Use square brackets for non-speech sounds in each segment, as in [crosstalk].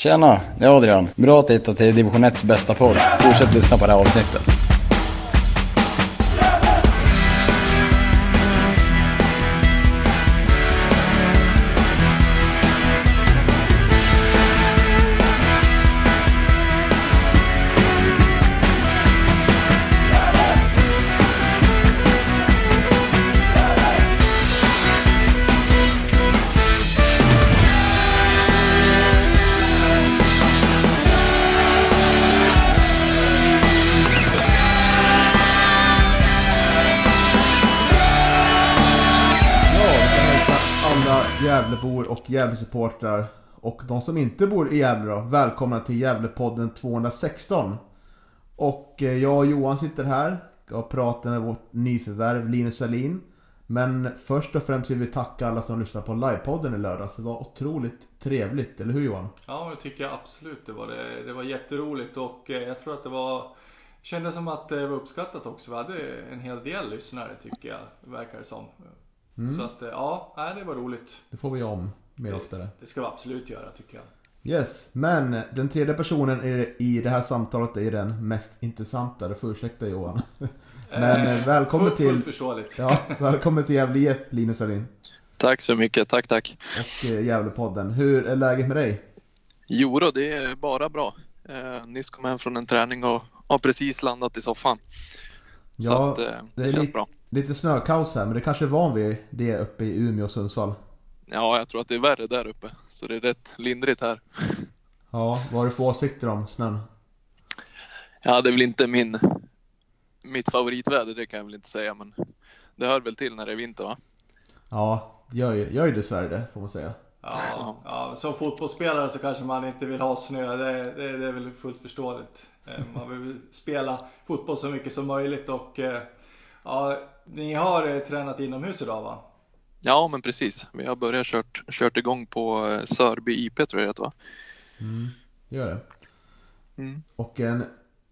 Tjena, det är Adrian. Bra att hitta till division 1s bästa podd. Fortsätt lyssna på det här avsnittet. Gävlesupportrar och de som inte bor i Gävle då, välkomna till Gävlepodden 216. Och eh, jag och Johan sitter här och pratar med vårt nyförvärv Linus Salin. Men först och främst vill vi tacka alla som lyssnade på livepodden i lördags. Det var otroligt trevligt, eller hur Johan? Ja, det tycker jag absolut. Det var, det, det var jätteroligt och eh, jag tror att det var Kändes som att det var uppskattat också. Vi hade en hel del lyssnare tycker jag, verkar det som. Så att eh, ja, det var roligt. Det får vi om mer oftare. Det ska vi absolut göra tycker jag. Yes, men den tredje personen i- i det här samtalet är den mest intressanta. Du får ursäkta Johan. Men eh, välkommen fullt, till... Fullt förståeligt. Ja, välkommen till Gävle IF, Linus Salin. Tack så mycket, tack tack. Och eh, Gävlepodden. Hur är läget med dig? Jo då, det är bara bra. Eh, nyss kom hem från en träning och har precis landat i soffan. Så Ja, att, eh, det det, är känns li- bra. Lite snökaos här, men det kanske är van vid det uppe i Umeå och Sundsvall. Ja, jag tror att det är värre där uppe. Så det är rätt lindrigt här. Ja, vad har du för åsikter om snön? Ja, det är väl inte min, mitt favoritväder, det kan jag väl inte säga. Men det hör väl till när det är vinter va? Ja, gör ju, gör ju dessvärre det, får man säga. Ja, ja, som fotbollsspelare så kanske man inte vill ha snö. Det, det, det är väl fullt förståeligt. Eh, Man vill spela fotboll så mycket som möjligt och eh, ja, ni har eh, tränat inomhus idag va? Ja, men precis. Vi har börjat kört, kört igång på eh, Sörby IP tror jag det va? Gör det. Mm. Och en,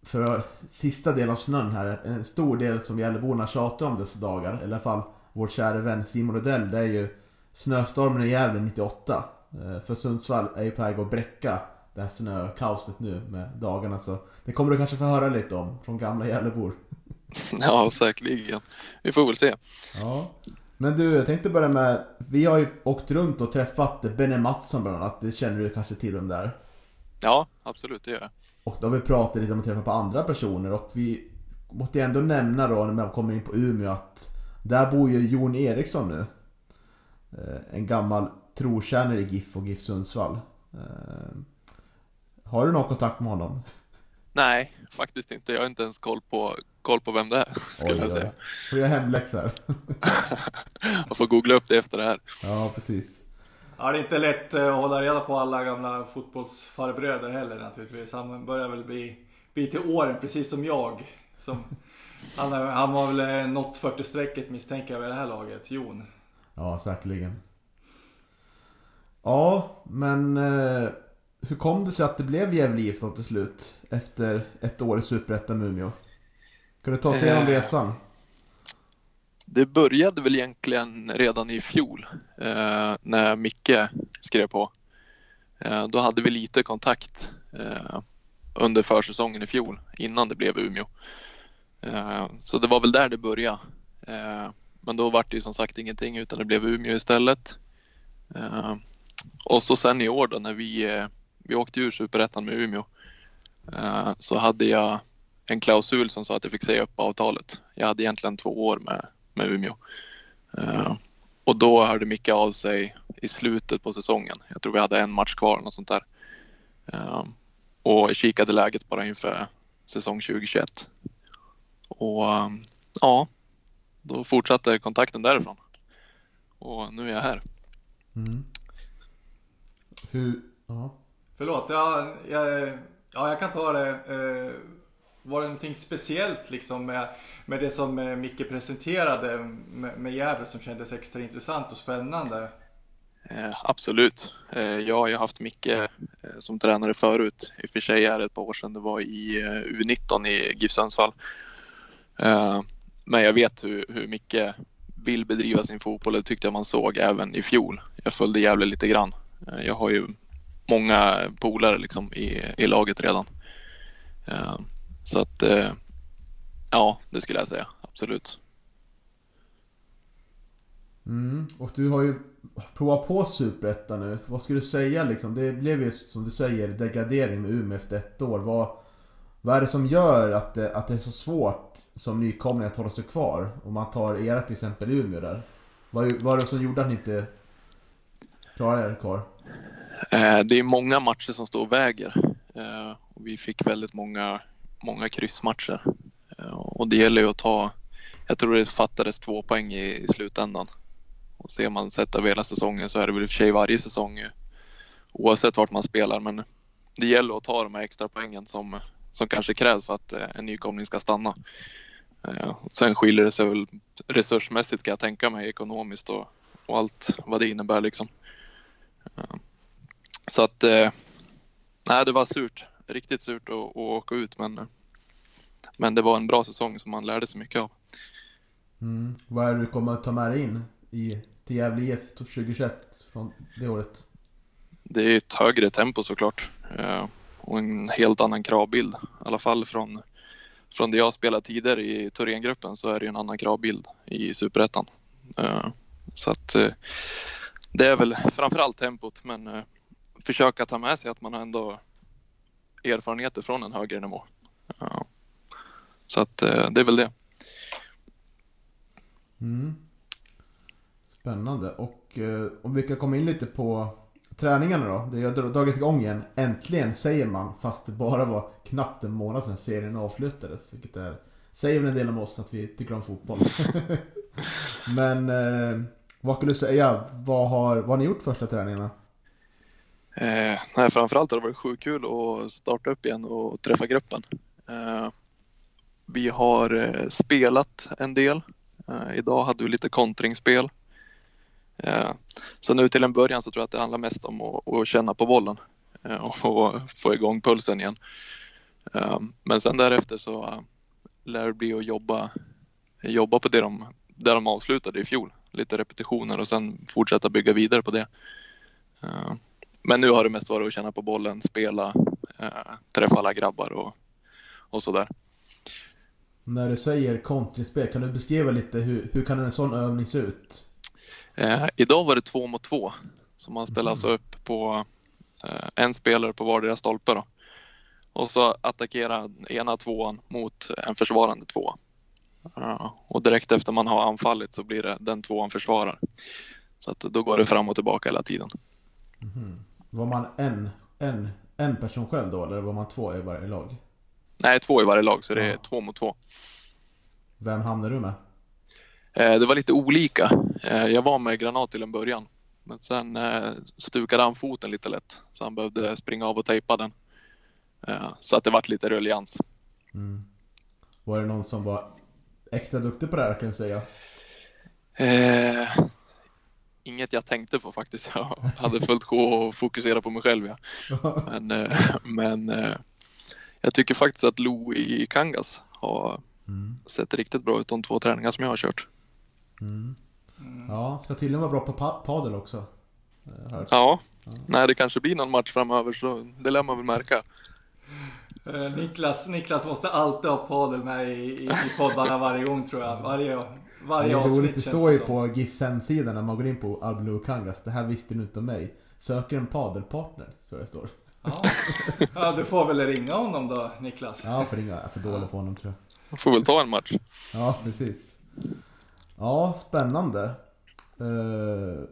för sista del av snön här, en stor del som Gävleborna tjatar om dessa dagar, i alla fall vår kära vän Simon Odell, det är ju snöstormen i Gävle 98. Eh, För Sundsvall är ju på väg att bräcka det här snökaoset nu med dagarna så det kommer du kanske få höra lite om från gamla Gävlebor. [laughs] Ja, säkerligen. Vi får väl se. Ja. Men du, jag tänkte börja med, vi har ju åkt runt och träffat Benny Mattsson bland annat, det känner du kanske till vem det är? Ja, absolut, det gör jag. Och då har vi pratat lite om att träffa på andra personer och vi måste ändå nämna då när man kommer in på Umeå att där bor ju Jon Eriksson nu. Eh, En gammal trotjänare i GIF och GIF Sundsvall. Eh, Har du någon kontakt med honom? Nej, faktiskt inte. Jag har inte ens koll på, koll på vem det är, [laughs] skulle jag säga. Får jag hemläxa här? Jag [laughs] får googla upp det efter det här. Ja, precis. Ja, det är inte lätt eh, att hålla reda på alla gamla fotbollsfarbröder heller naturligtvis. Han börjar väl bli, bli till åren, precis som jag. Som, [laughs] han, är- han var väl eh, nått 40-strecket misstänker jag vid det här laget, Jon. Ja, säkerligen. Ja, men eh, hur kom det sig att det blev Gävle IF till slut? Efter ett år i Superettan med Umeå? Kan du ta oss igenom Eh, resan? Det började väl egentligen redan i fjol eh, när Micke skrev på. Eh, då hade vi lite kontakt eh, under försäsongen i fjol innan det blev Umeå. Eh, så det var väl där det började. Men då var det ju som sagt ingenting utan det blev Umeå istället. Och så sen i år då när vi, vi åkte ur Superettan med Umeå så hade jag en klausul som sa att jag fick säga upp avtalet. Jag hade egentligen två år med, med Umeå. Eh, och då hörde Micke av sig i slutet på säsongen. Jag tror vi hade en match kvar, något sånt där. Eh, och kikade läget bara inför säsong 2021. Och eh, ja, då fortsatte kontakten därifrån. Och nu är jag här. Mm. Hur... Ja. Förlåt, jag, jag, ja, jag kan ta det. Var det någonting speciellt liksom med, med det som eh, Micke presenterade med, med Gävle som kändes extra intressant och spännande? Eh, absolut. Eh, jag har ju haft Micke eh, som tränare förut. I och för sig är det ett par år sedan. Det var i eh, U19 i GIF Sundsvall. Eh, men jag vet hur, hur Micke vill bedriva sin fotboll. Det tyckte jag man såg även i fjol. Jag följde Gävle lite grann. Eh, jag har ju många polare liksom i, i laget redan. Eh, så att eh, ja, det skulle jag säga absolut. Mm. Och du har ju provat på Superettan nu. Vad skulle du säga liksom? Det blev ju som du säger degradering med Umeå efter ett år. Vad, vad är det som gör att det, att det är så svårt som nykomling att hålla sig kvar? Om man tar era till exempel Umeå där. Vad var det som gjorde att ni inte klarade er kvar? Eh, det är många matcher som står och väger. Eh, vi fick väldigt många, många kryssmatcher. Eh, och det gäller ju att ta, jag tror det fattades två poäng i, i slutändan. Och ser man sett över hela säsongen så är det väl i och för sig varje säsong oavsett vart man spelar men det gäller att ta de här extra poängen som, som kanske krävs för att eh, en nykomling ska stanna. Eh, sen skiljer det sig väl resursmässigt kan jag tänka mig ekonomiskt och, och allt vad det innebär liksom. Så att nej, det var surt, riktigt surt att, att åka ut men, men det var en bra säsong som man lärde sig mycket av. Mm. Vad är det du kommer att ta med dig in i, till Gävle IF 2021 från det året? Det är ett högre tempo såklart och en helt annan kravbild. I alla fall från, från det jag spelat tidigare i Thorengruppen så är det en annan kravbild i Superettan. Så att det är väl framförallt tempot men försöka ta med sig att man ändå erfarenheter från en högre nivå. Ja. Så att eh, det är väl det. Mm. Spännande. Och eh, om vi kan komma in lite på träningarna då. Det har dragit igång igen. Äntligen säger man. Fast det bara var knappt en månad sedan serien avslutades. Vilket är, säger väl en del om oss att vi tycker om fotboll. [laughs] Men eh, vad skulle du säga? Vad har, vad har ni gjort första träningarna? Eh, nej, framförallt har det varit sjukt kul att starta upp igen och träffa gruppen. Eh, vi har eh, spelat en del. Eh, idag hade vi lite kontringsspel. Eh, så nu till en början så tror jag att det handlar mest om att, att känna på bollen eh, och få, få igång pulsen igen. Eh, men sen därefter så eh, lär det bli att jobba, jobba på det de, där de avslutade i fjol. Lite repetitioner och sen fortsätta bygga vidare på det. Eh, men nu har det mest varit att känna på bollen, spela, träffa alla grabbar och, och sådär. När du säger kontringsspel, kan du beskriva lite hur, hur kan en sån övning se ut? Eh, idag var det två mot två. Så man ställer mm. alltså upp på eh, en spelare på vardera stolpe. Då. Och så attackera ena tvåan mot en försvarande tvåa. Uh, och direkt efter man har anfallit så blir det den tvåan försvarar. Så att då går det fram och tillbaka hela tiden. Mm. Var man en, en, en person själv då eller var man två i varje lag? Nej, två i varje lag så det är två mot två. Vem hamnade du med? Eh, det var lite olika. Eh, jag var med Granat till en början. Men sen eh, stukade han foten lite lätt så han behövde springa av och tejpa den. Så att det vart lite ruljans. Mm. Var det någon som var extra duktig på det här kan du säga? Eh, inget jag tänkte på faktiskt. [laughs] Jag hade fullt gå och fokusera på mig själv. Ja. [laughs] Men, men jag tycker faktiskt att Lo i Kangas har mm. sett riktigt bra ut de två träningar som jag har kört. Mm. Ja, ska tydligen vara bra på pa padel också. Ja. ja, nej det kanske blir någon match framöver så det lär man väl märka. Eh, Niklas, Niklas måste alltid ha padel med i, i, poddarna varje gång tror jag. Varje, varje avsnitt. Det roligt, det står ju på GIFs hemsida när man går in på Alblo Kangas. Det här visste du inte om mig. Söker en padelpartner, så det står. Ja. ja, du får väl ringa honom då Niklas? Ja, jag får ringa. Jag är för dålig för honom tror jag. Jag får väl ta en match. Ja, precis. Ja, spännande. Uh,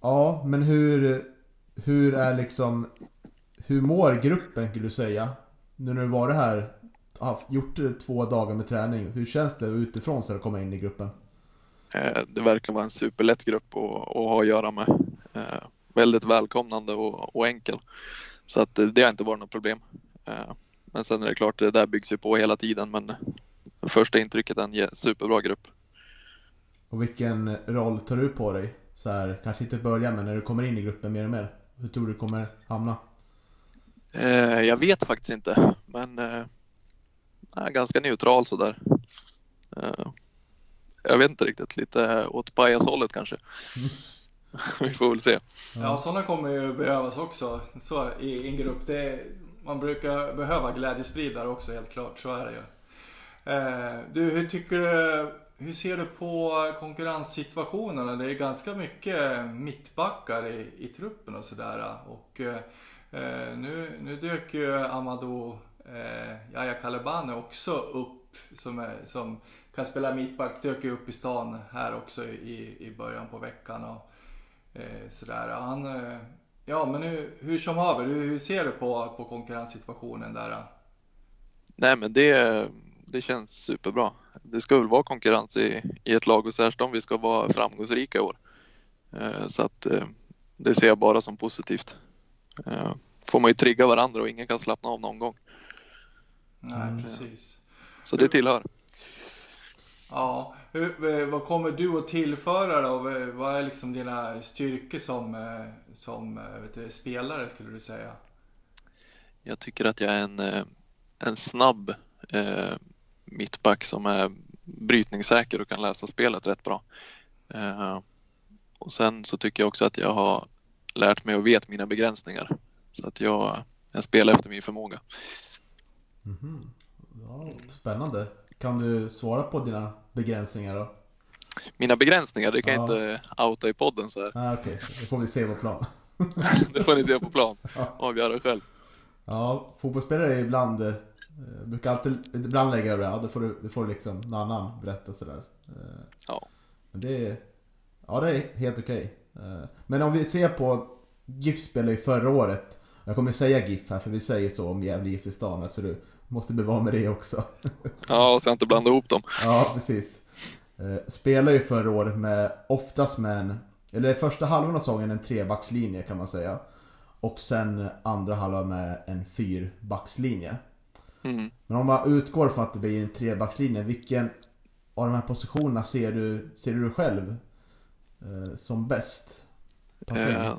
ja, men hur, hur är liksom... Hur mår gruppen skulle du säga? Nu när du varit här, haft, gjort två dagar med träning. Hur känns det utifrån så att komma in i gruppen? Uh, det verkar vara en superlätt grupp att, att ha att göra med. Uh, väldigt välkomnande och, och, enkel. Så att det har inte varit något problem. Men sen är det klart, det där byggs ju på hela tiden men första intrycket är en superbra grupp. Och vilken roll tar du på dig? Så här, kanske inte i början men när du kommer in i gruppen mer och mer. Hur tror du kommer hamna? Eh, jag vet faktiskt inte men är ganska neutral sådär. Eh, jag vet inte riktigt, lite åt pajashållet kanske. [laughs] vi får väl se. Ja, sådana kommer ju behövas också så, i en grupp. Det, man brukar behöva glädjespridare också helt klart, så är det ju. Eh, du, hur tycker du, hur ser du på konkurrenssituationerna? Det är ganska mycket mittbackar i, i truppen och sådär. Och eh, nu, nu dök ju Amadou eh, Yahya Kalebane också upp som, är, som kan spela mittback. Dök ju upp i stan här också i, i början på veckan. Och, eh, sådär. Han, eh, ja, men hur, hur som haver, hur, hur ser du på, på konkurrenssituationen där? Nej, men det, det känns superbra. Det ska väl vara konkurrens i, i ett lag och särskilt om vi ska vara framgångsrika i år. Eh, så att eh, det ser jag bara som positivt. Eh, får man ju trigga varandra och ingen kan slappna av någon gång. Nej, precis. Så det tillhör. Ja, hur, vad kommer du att tillföra då? Vad är liksom dina styrkor som, som vet du, spelare skulle du säga? Jag tycker att jag är en, en snabb eh, mittback som är brytningssäker och kan läsa spelet rätt bra. Eh, och sen så tycker jag också att jag har lärt mig och vet mina begränsningar. Så att jag, jag spelar efter min förmåga. Mm -hmm. ja, spännande. Kan du svara på dina begränsningar då? Mina begränsningar, det kan jag inte outa i podden så här. Ah, Okej, okay. det får vi se på plan. [laughs] det får ni se på plan. [laughs] Avgöra själv. Ja, fotbollsspelare är ibland eh, brukar alltid, ibland lägga över det, ja, då får du, då får liksom någon annan berätta sådär. Eh, ja. Men det är, ja det är helt okej. Okay. Men om vi ser på GIF spelade ju förra året. Jag kommer säga GIF här för vi säger så om Gävle GIF i stan. Så du måste bevara med det också. Ja, så jag inte blandar ihop dem. Ja, precis. Eh, spelade ju förra året med oftast med en, eller första halvan av säsongen en trebackslinje kan man säga. Och sen andra halvan med en fyrbackslinje. Mm. Men om man utgår från att det blir en trebackslinje, vilken av de här positionerna ser du, ser du själv eh, som bäst? Eh,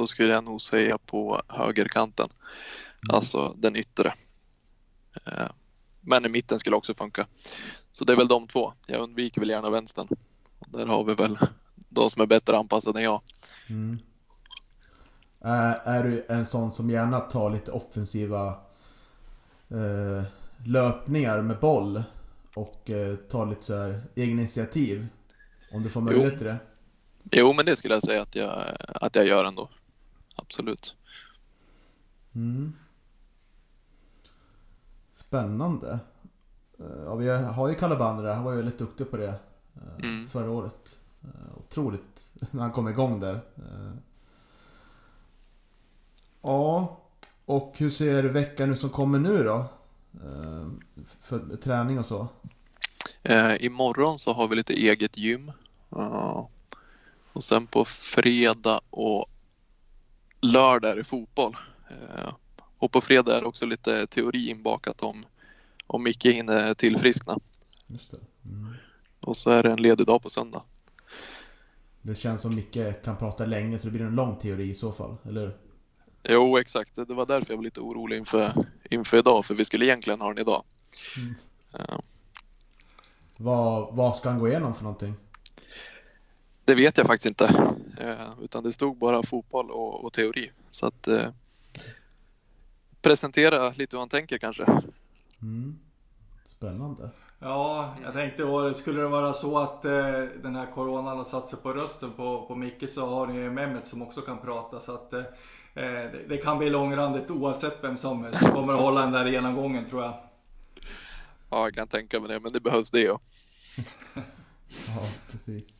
då skulle jag nog säga på högerkanten. Mm. Alltså den yttre. Eh, men i mitten skulle också funka. Så det är väl de två. Jag undviker väl gärna vänstern. Där har vi väl de som är bättre anpassade än jag. Mm. Är, är du en sån som gärna tar lite offensiva eh, löpningar med boll? Och eh, tar lite så här egen initiativ? Om du får möjlighet till det? Jo, men det skulle jag säga att jag, att jag gör ändå. Absolut. Mm. Spännande. Eh, ja, vi har ju där. Han var ju väldigt duktig på det eh, mm. förra året. Eh, otroligt [laughs] när han kom igång där. Ja, och hur ser veckan nu som kommer nu då? För träning och så? imorgon så har vi lite eget gym. Och sen på fredag och lördag är det fotboll. Eh, och på fredag är det också lite teori inbakat om, om Micke hinner tillfriskna. Just. Mm. Och så är det en ledig dag på söndag. Det känns som Micke kan prata länge så det blir en lång teori i så fall, eller Jo, exakt. Det var därför jag var lite orolig inför, inför idag, för vi skulle egentligen ha den idag. Mm. Ja. Vad, vad ska han gå igenom för någonting? Det vet jag faktiskt inte. Eh, utan det stod bara fotboll och, och teori. Så att eh, presentera lite hur han tänker kanske. Mm. Spännande. Ja, jag tänkte skulle det vara så att eh, den här coronan har satt sig på rösten på, på Micke så har ni ju Mehmet som också kan prata. Så att eh, det, det, kan bli långrandigt oavsett vem som kommer att hålla den där genomgången tror jag. Ja, jag kan tänka mig det, men det behövs det ja. [laughs] ja, precis.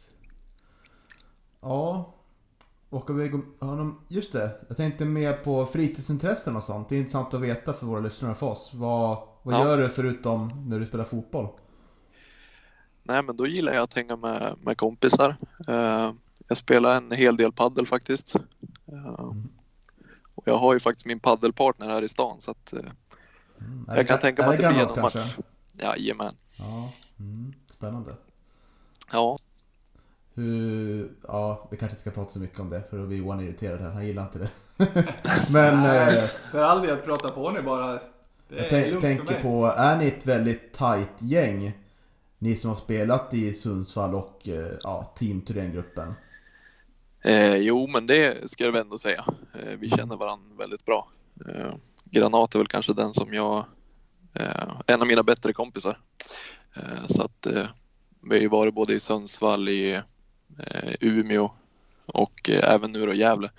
Ja. Och vi honom, just det, jag tänkte mer på fritidsintressen och sånt. Det är intressant att veta för våra lyssnare och för oss. Vad, vad ja. gör du förutom när du spelar fotboll? Nej men då gillar jag att hänga med, med kompisar. Uh, jag spelar en hel del paddel faktiskt. Uh, mm. Och jag har ju faktiskt min paddelpartner här i stan så att uh, mm. jag kan tänka mig att det blir någon match. Jajamän. Ja, mm. Spännande. Ja, hur, ja, vi kanske inte ska prata så mycket om det för då blir Johan irriterad här. Han gillar inte det. [laughs] Men... Nej, eh, för all del, prata på ni bara. Det jag tänker på, är ni ett väldigt tight gäng? Ni som har spelat i Sundsvall och eh, ja, Team Thorengruppen? Eh, jo, men det ska jag väl ändå säga. Eh, vi känner varandra väldigt bra. Eh, Granat är väl kanske den som jag, eh, en av mina bättre kompisar. Eh, så att eh, vi har ju varit både i Sundsvall, i eh, Umeå och eh, även nu då Gävle.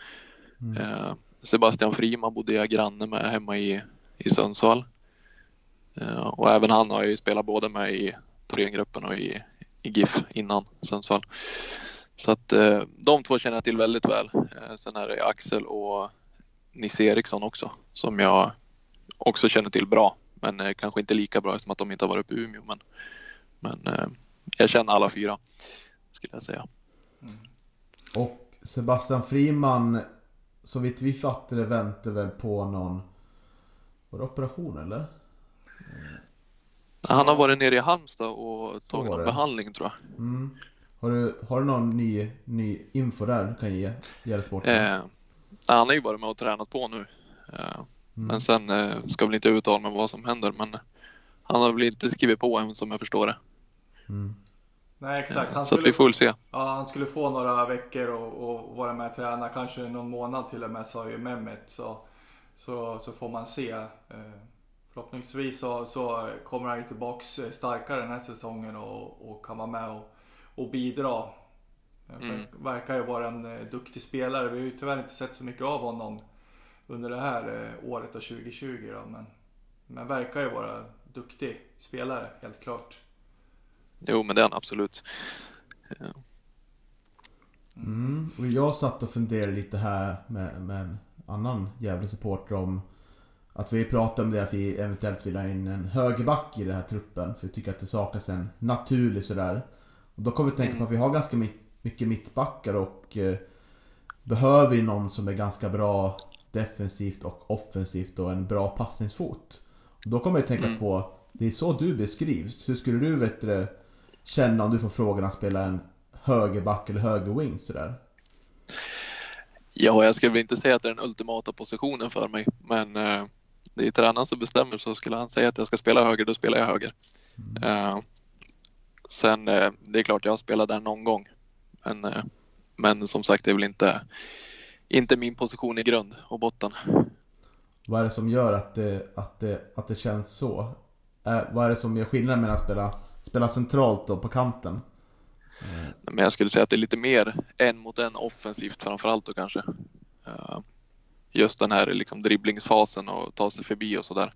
Eh, Sebastian Friman bodde jag granne med hemma i, i Sundsvall. Eh, och även han har ju spelat både med i Thorengruppen och i, i GIF innan Sundsvall. Så att eh, de två känner jag till väldigt väl. Eh, sen är det Axel och Nisse Eriksson också som jag också känner till bra. Men eh, kanske inte lika bra som att de inte har varit uppe i Umeå. Men, men eh, jag känner alla fyra skulle jag säga. Och Sebastian Friman, så vitt vi fattar det, väntar väl på någon... Var det operation eller? Han har varit nere i Halmstad och Så tagit någon det. behandling tror jag. Mm. Har, du, har du någon ny, ny info där du kan ge Gärdsporten? Eh, han har ju varit med och tränat på nu. Eh, Men sen eh, ska väl inte uttala mig vad som händer. Men han har väl inte skrivit på än som jag förstår det. Mm. Nej exakt. Han Så att vi skulle, får väl se. ja, han skulle få några veckor och, och vara med och träna. Kanske någon månad till och med sa ju Mehmet. Så, så, så får man se. Eh, Förhoppningsvis så, så kommer han ju tillbaks starkare den här säsongen och, och kan vara med och, och bidra. Eh, Mm. Verkar ju vara en eh, duktig spelare. Vi har ju tyvärr inte sett så mycket av honom under det här året och 2020 då, men, men verkar ju vara duktig spelare helt klart. Jo, men han absolut. Mm. Och jag satt och funderade lite här med, med en annan jävla supporter om att vi pratade om det att vi eventuellt vill ha in en högerback i den här truppen. För vi tycker att det saknas en naturlig sådär. Och då kommer vi tänka på att vi har ganska my- mycket mittbackar och eh, behöver vi någon som är ganska bra defensivt och offensivt och en bra passningsfot. Och då kommer jag tänka Mm. på, det är så du beskrivs. Hur skulle du vet du, känna om du får frågan att spela en högerback eller högerwing sådär? Ja, jag skulle väl inte säga att det är den ultimata positionen för mig, men eh, det är tränaren som bestämmer så skulle han säga att jag ska spela höger, då spelar jag höger. Eh, sen, eh, det är klart jag har spelat där någon gång, men, eh, men som sagt det är väl inte, inte min position i grund och botten. Vad är det som gör att det, att det, att det känns så? Eh, vad är det som gör skillnaden mellan att spela, spela centralt och på kanten? Men jag skulle säga att det är lite mer en mot en offensivt framförallt då kanske. Eh, Just den här liksom dribblingsfasen och ta sig förbi och sådär.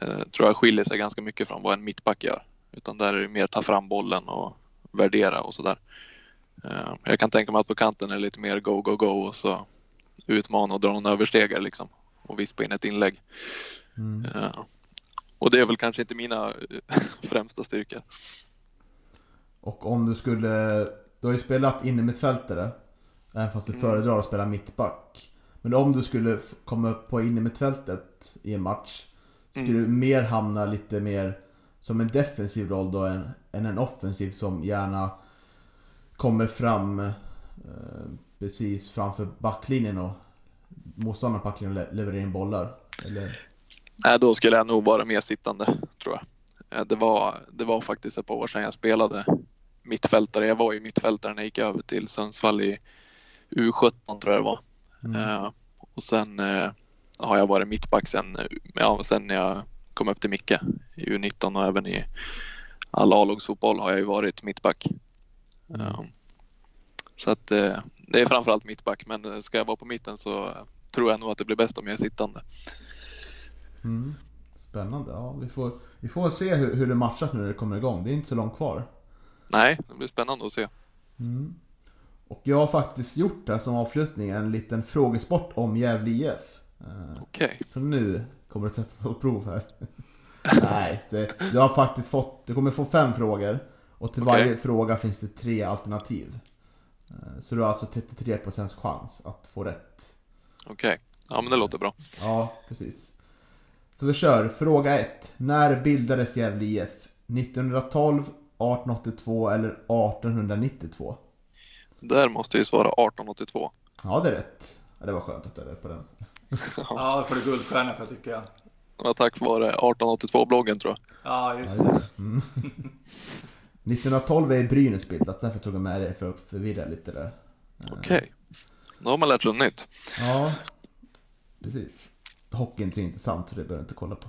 eh, Tror jag skiljer sig ganska mycket från vad en mittback gör. Utan där är det mer ta fram bollen och värdera och sådär. Eh, Jag kan tänka mig att på kanten är det lite mer go, go, go och så utmana och dra någon överstegare liksom. Och vispa in ett inlägg. Mm. Och det är väl kanske inte mina eh, [laughs] främsta styrkor. Och om du skulle... Du har ju spelat innermittfältare. Även fast du Mm. föredrar att spela mittback. Men om du skulle komma upp på innermittfältet i en match. Skulle Mm. du mer hamna lite mer som en defensiv roll då än, än en offensiv som gärna kommer fram eh, precis framför backlinjen och motståndaren på backlinjen le- levererar in bollar? Eller? Nej, då skulle jag nog vara mer sittande, tror jag. Eh, Det var, det var faktiskt ett par år sedan jag spelade mittfältare. Jag var ju mittfältare när jag gick över till Sundsvall i U17 tror jag det var. Eh, och sen eh, har jag varit mittback sen, ja, sen när jag kom upp till Micke i U19 och även i all A-lagsfotboll har jag ju varit mittback. Eh, så att det är framförallt mittback, men ska jag vara på mitten så tror jag nog att det blir bäst om jag är sittande. Mm. Spännande. Ja, vi, får, vi får se hur, hur det matchas nu när det kommer igång. Det är inte så långt kvar. Nej, det blir spännande att se. Och jag har faktiskt gjort det som avslutning en liten frågesport om Gävle IF. Eh, Okej. Så nu kommer det sättas på prov här. [laughs] Nej, det, du har faktiskt fått, du kommer få fem frågor. Och till Okej. varje fråga finns det tre alternativ. Eh, Så du har alltså 33% chans att få rätt. Okej. Ja, men det låter bra. Ja, precis. Så vi kör. Fråga 1. När bildades Gävle IF? 1912, 1882 eller 1892? Där måste ju svara 1882. Ja, det är rätt. Ja, det var skönt att du är rätt på den. [laughs] Ja, det får du guldstjärna för tycker jag. Var tack vare 1882-bloggen tror jag. Ja, just Ja, det. just det. Mm. [laughs] 1912 är Brynäs bildat, därför tog jag med det för att förvirra lite där. Okej. Då har man lärt sig något nytt. Ja, precis. Hockey är inte så intressant så det behöver jag inte kolla på.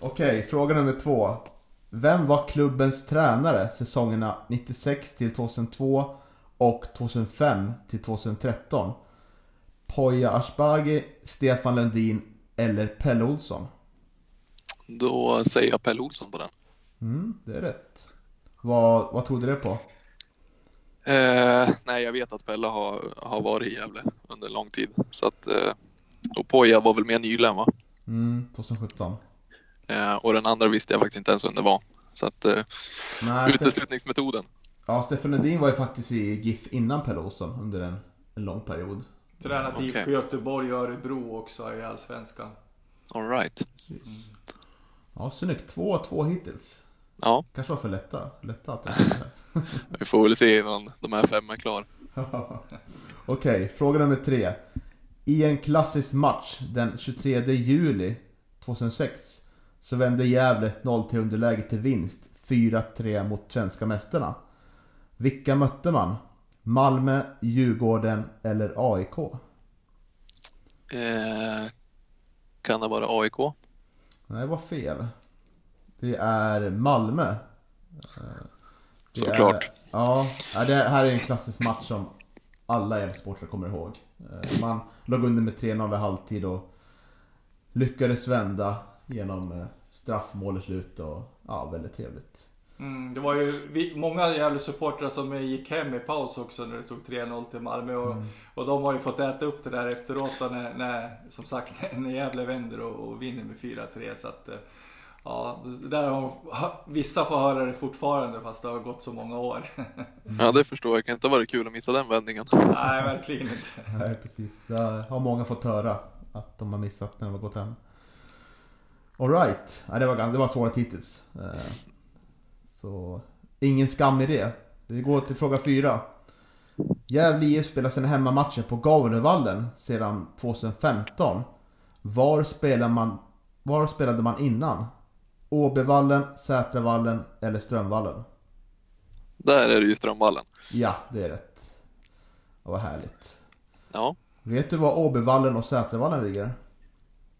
[laughs] Okej, fråga nummer två. Vem var klubbens tränare säsongerna 96 till 2002 och 2005 till 2013? Poya Asbaghi, Stefan Lundin eller Pelle Olsson? Då säger jag Pelle Olsson på den. Mm, det är rätt. Vad, vad tog du det på? Eh, nej, jag vet att Pelle har, har varit i Gävle under lång tid. Så att, eh, och Poja var väl med nyligen va? Mm, 2017. Eh, och den andra visste jag faktiskt inte ens vem det var. Så att eh, Nej, uteslutningsmetoden. ja, Stefan Lundin var ju faktiskt i GIF innan Pelle Olsson under en, en lång period. Tränat Okej. IFK Göteborg och Örebro också i Allsvenskan. All right. Ja, snyggt. Två av två hittills. Ja, Kanske var för lätta. Lätta att [laughs] vi får väl se innan de här fem är klar. [laughs] Okej, fråga nummer tre. I en klassisk match den 23 juli 2006 så vände Gävle ett 0-3 underläge till vinst 4-3 mot svenska mästarna. Vilka mötte man? Malmö, Djurgården eller AIK? Eh, kan det vara AIK? Nej, det var fel. Det är Malmö. Eh, det Såklart. Är, ja, ja, det här är en klassisk match som alla Gävlesportare kommer ihåg. Eh, Man låg under med 3-0 i halvtid och lyckades vända genom eh, straffmål i slutet och ja, väldigt trevligt. Mm, det var ju vi, många jävla supportrar som gick hem i paus också när det stod 3-0 till Malmö. Och, och de har ju fått äta upp det där efteråt när, när som sagt, [laughs] när Gävle vänder och, och vinner med 4-3. Så att, eh, ja, det där har, vissa får höra det fortfarande fast det har gått så många år. Ja, det förstår jag. Det kan inte ha varit kul att missa den vändningen. Nej, verkligen inte. Nej, precis. Det har många fått höra att de har missat när de har gått hem. Alright, ja, det, var, det var svårt hittills. Eh, Så ingen skam i det. Vi går till fråga fyra. Gävle IF spelar sina hemmamatcher på Gavlevallen sedan 2015. Var, spelar man, var spelade man innan? Åbyvallen, Sätravallen eller Strömvallen? Där är det ju Strömvallen. Ja, det är rätt. Var härligt. Ja, Vet du var Åbyvallen och Sätravallen ligger?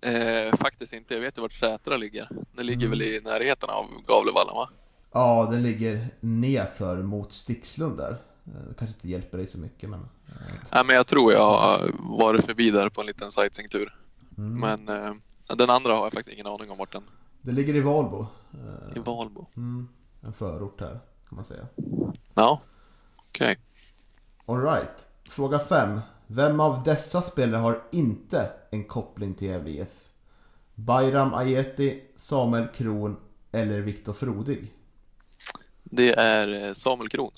eh, faktiskt inte. Jag vet ju vart Sätra ligger. Det ligger väl i närheten av Gavlevallen va? Ja, den ligger nerför mot Stixlund där. Eh, Det kanske inte hjälper dig så mycket men... Nej, men jag tror jag har varit förbi där på en liten sightseeingtur. Mm. Men eh, den andra har jag faktiskt ingen aning om vart den Det ligger i Valbo. Eh, I Valbo. Mm, en förort här kan man säga. Ja, okej. Alright. Fråga 5. Vem av dessa spelare har inte en koppling till Gävle IF? Bayram Ajeti, Samuel Kron eller Viktor Frodig? Det är eh, Samuel Kron.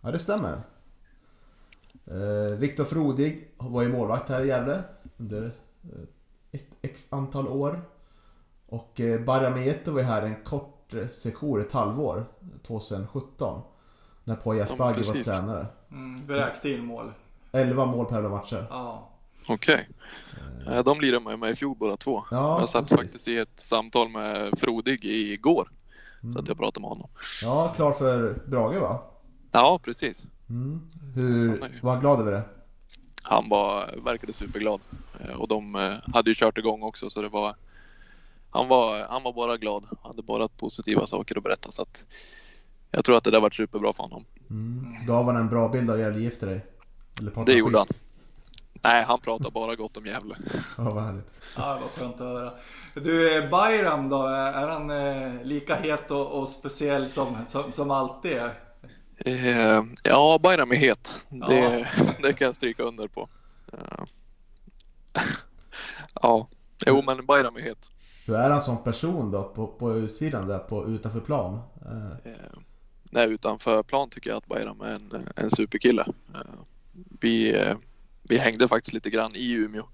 Ja, det stämmer. Eh, Viktor Frodig var ju målvakt här i Gävle under eh, ett x antal år. Och eh, Bayram Ajeti var ju här en kort eh, sejour, ett halvår, 2017. När Ja, Asbaghi var tränare. Mm, vräkte in mål. 11 mål per matcher. Ja. Okej. Eh, De lirade med mig i fjol båda två. Ja, jag satt precis. faktiskt i ett samtal med Frodig igår. Så Mm. att jag pratade med honom. Ja, klar för Brage va? Ja, precis. Mm. Hur, var han glad över det? Han var, verkade superglad. Och de hade ju kört igång också så det var han var, han var bara glad. Han hade bara positiva saker att berätta så att jag tror att det där var superbra för honom. Mm. Gav han en bra bild av Gävle IF till dig? Det gjorde han. Nej, han pratar bara gott om Gävle. Ja, vad härligt. Ja, vad skönt att höra. Du, eh, Bayram då? Är han eh, lika het och, och speciell som, som, som alltid är? Eh, ja, Bayram är het. Ja. Det, det kan jag stryka under på. Eh, [laughs] ja, jo men Bayram är het. Hur är han som person då på, på utsidan där på utanför plan? Eh, Eh, nej, utanför plan tycker jag att Bayram är en, en superkille. Eh, vi, eh, vi hängde faktiskt lite grann i Umeå.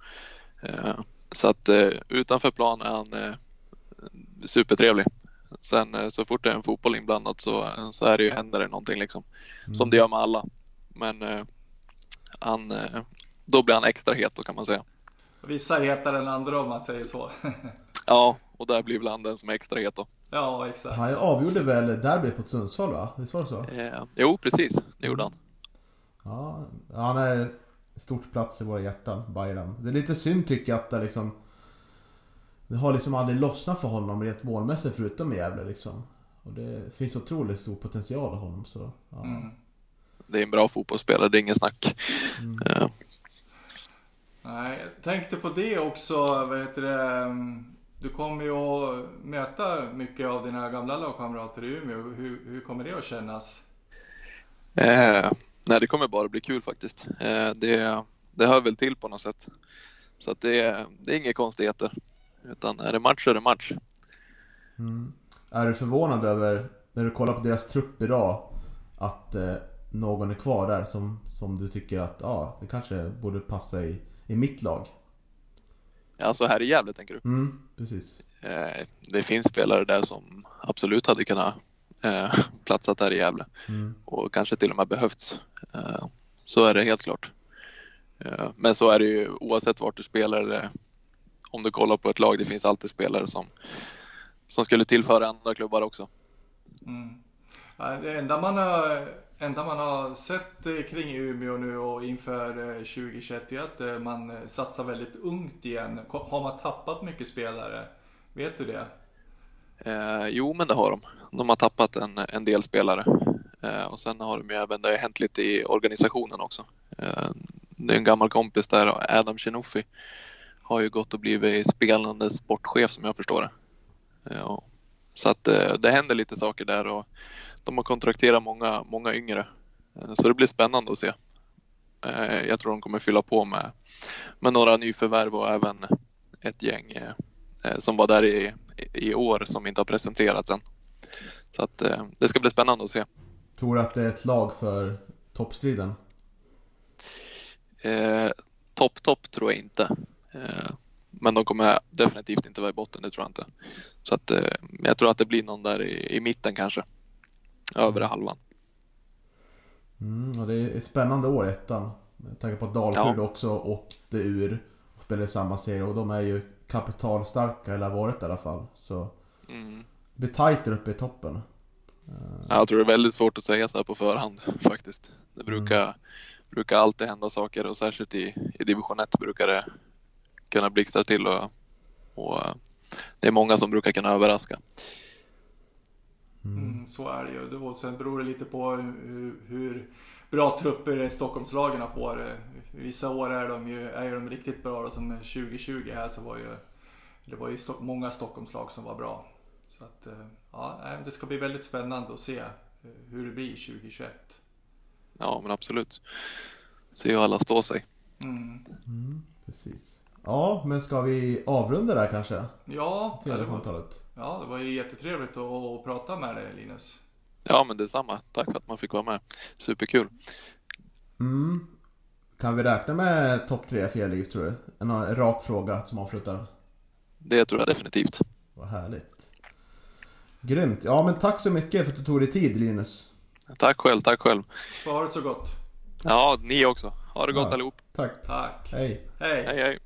Eh, så att eh, utanför plan är han eh, supertrevlig. Sen eh, så fort det är en fotboll inblandat så, så är det ju, händer det någonting liksom. Som det gör med alla. Men eh, han, eh, då blir han extra het då kan man säga. Vissa är hetare än andra om man säger så. [laughs] Ja, och där blir väl han den som är extra het då. ja, exakt. han avgjorde väl derbyt mot Sundsvall va? Visst var det så? Eh, jo, precis. Det gjorde han. Ja, han är stort plats i våra hjärtan, Bayram. Det är lite synd tycker jag att det liksom... Det har liksom aldrig lossnat för honom rent målmässigt förutom i Gävle liksom. Och det finns otroligt stor potential i honom så... Ja. Mm. Det är en bra fotbollsspelare, det är ingen snack. Mm. Eh, Nej, jag tänkte på det också. Vad heter det? Du kommer ju att möta mycket av dina gamla lagkamrater i Umeå. Hur, hur kommer det att kännas? Eh, nej, det kommer bara bli kul faktiskt. Eh, det, det hör väl till på något sätt. Så att det, det är inga konstigheter. Utan är det match så är det match. Mm. Är du förvånad över, när du kollar på deras trupp idag, att eh, någon är kvar där som, som du tycker att ja, det kanske borde passa i, i mitt lag? Alltså här i Gävle tänker du? Mm, precis. Eh, det finns spelare där som absolut hade kunnat eh, [laughs] platsat där i Gävle Mm. och kanske till och med behövts. Eh, så är det helt klart. Men så är det ju oavsett vart du spelar eller om du kollar på ett lag. Det finns alltid spelare som, som skulle tillföra andra klubbar också. Mm. Det enda man, har, enda man har sett eh, kring Umeå nu och inför eh, 2021 är att eh, man satsar väldigt ungt igen. Har man tappat mycket spelare? Vet du det? Eh, jo, men det har de. De har tappat en, en del spelare. Eh, och sen har de ju även, det har hänt lite i organisationen också. Eh, det är en gammal kompis där, Adam Chinuffi, har ju gått och blivit spelande sportchef som jag förstår det. Eh, så att eh, det händer lite saker där och de har kontrakterat många, många yngre. Eh, så det blir spännande att se. Eh, jag tror de kommer fylla på med, med några nyförvärv och även ett gäng eh, som var där i, i år som inte har presenterats än. Så att det ska bli spännande att se. Tror du att det är ett lag för toppstriden? Eh, topp, topp tror jag inte. Eh, men de kommer definitivt inte vara i botten, det tror jag inte. Så att eh, jag tror att det blir någon där i, i mitten kanske. Övre halvan. Mm, och det är ett spännande år ettan. Med tanke på att Dalkurd Ja. också åkte ur och spelade i samma serie och de är ju kapitalstarka, eller har varit i alla fall. Så Mm. det blir tajt där uppe i toppen. Jag tror det är väldigt svårt att säga så här på förhand [laughs] faktiskt. Det brukar, brukar alltid hända saker och särskilt i, i division 1 brukar det kunna blixtra till och, och eh, det är många som brukar kunna överraska. Mm, så är det ju. Och sen beror det lite på hur, hur bra trupper Stockholmslagen får. Vissa år är de ju är de riktigt bra. Då, som 2020 här så var ju det var ju många Stockholmslag som var bra. Så att, eh, ja, det ska bli väldigt spännande att se eh, hur det blir 2021. Ja, men absolut. Se hur alla står sig. Mm. Precis. Ja, men ska vi avrunda där kanske? Ja, det var, ja, det var ju jättetrevligt att, att prata med dig Linus. Ja, men detsamma. Tack för att man fick vara med. Superkul. Mm. Kan vi räkna med topp tre för er liv tror du? En, en rak fråga som avslutar. Det tror jag definitivt. Vad härligt. Grymt. Ja men tack så mycket för att du tog dig tid Linus. Tack själv, tack själv. Så ha det så gott. Ja, ni också. Ha det gott Ja. allihop. Tack. Tack. Hej. Hej. Hej, hej.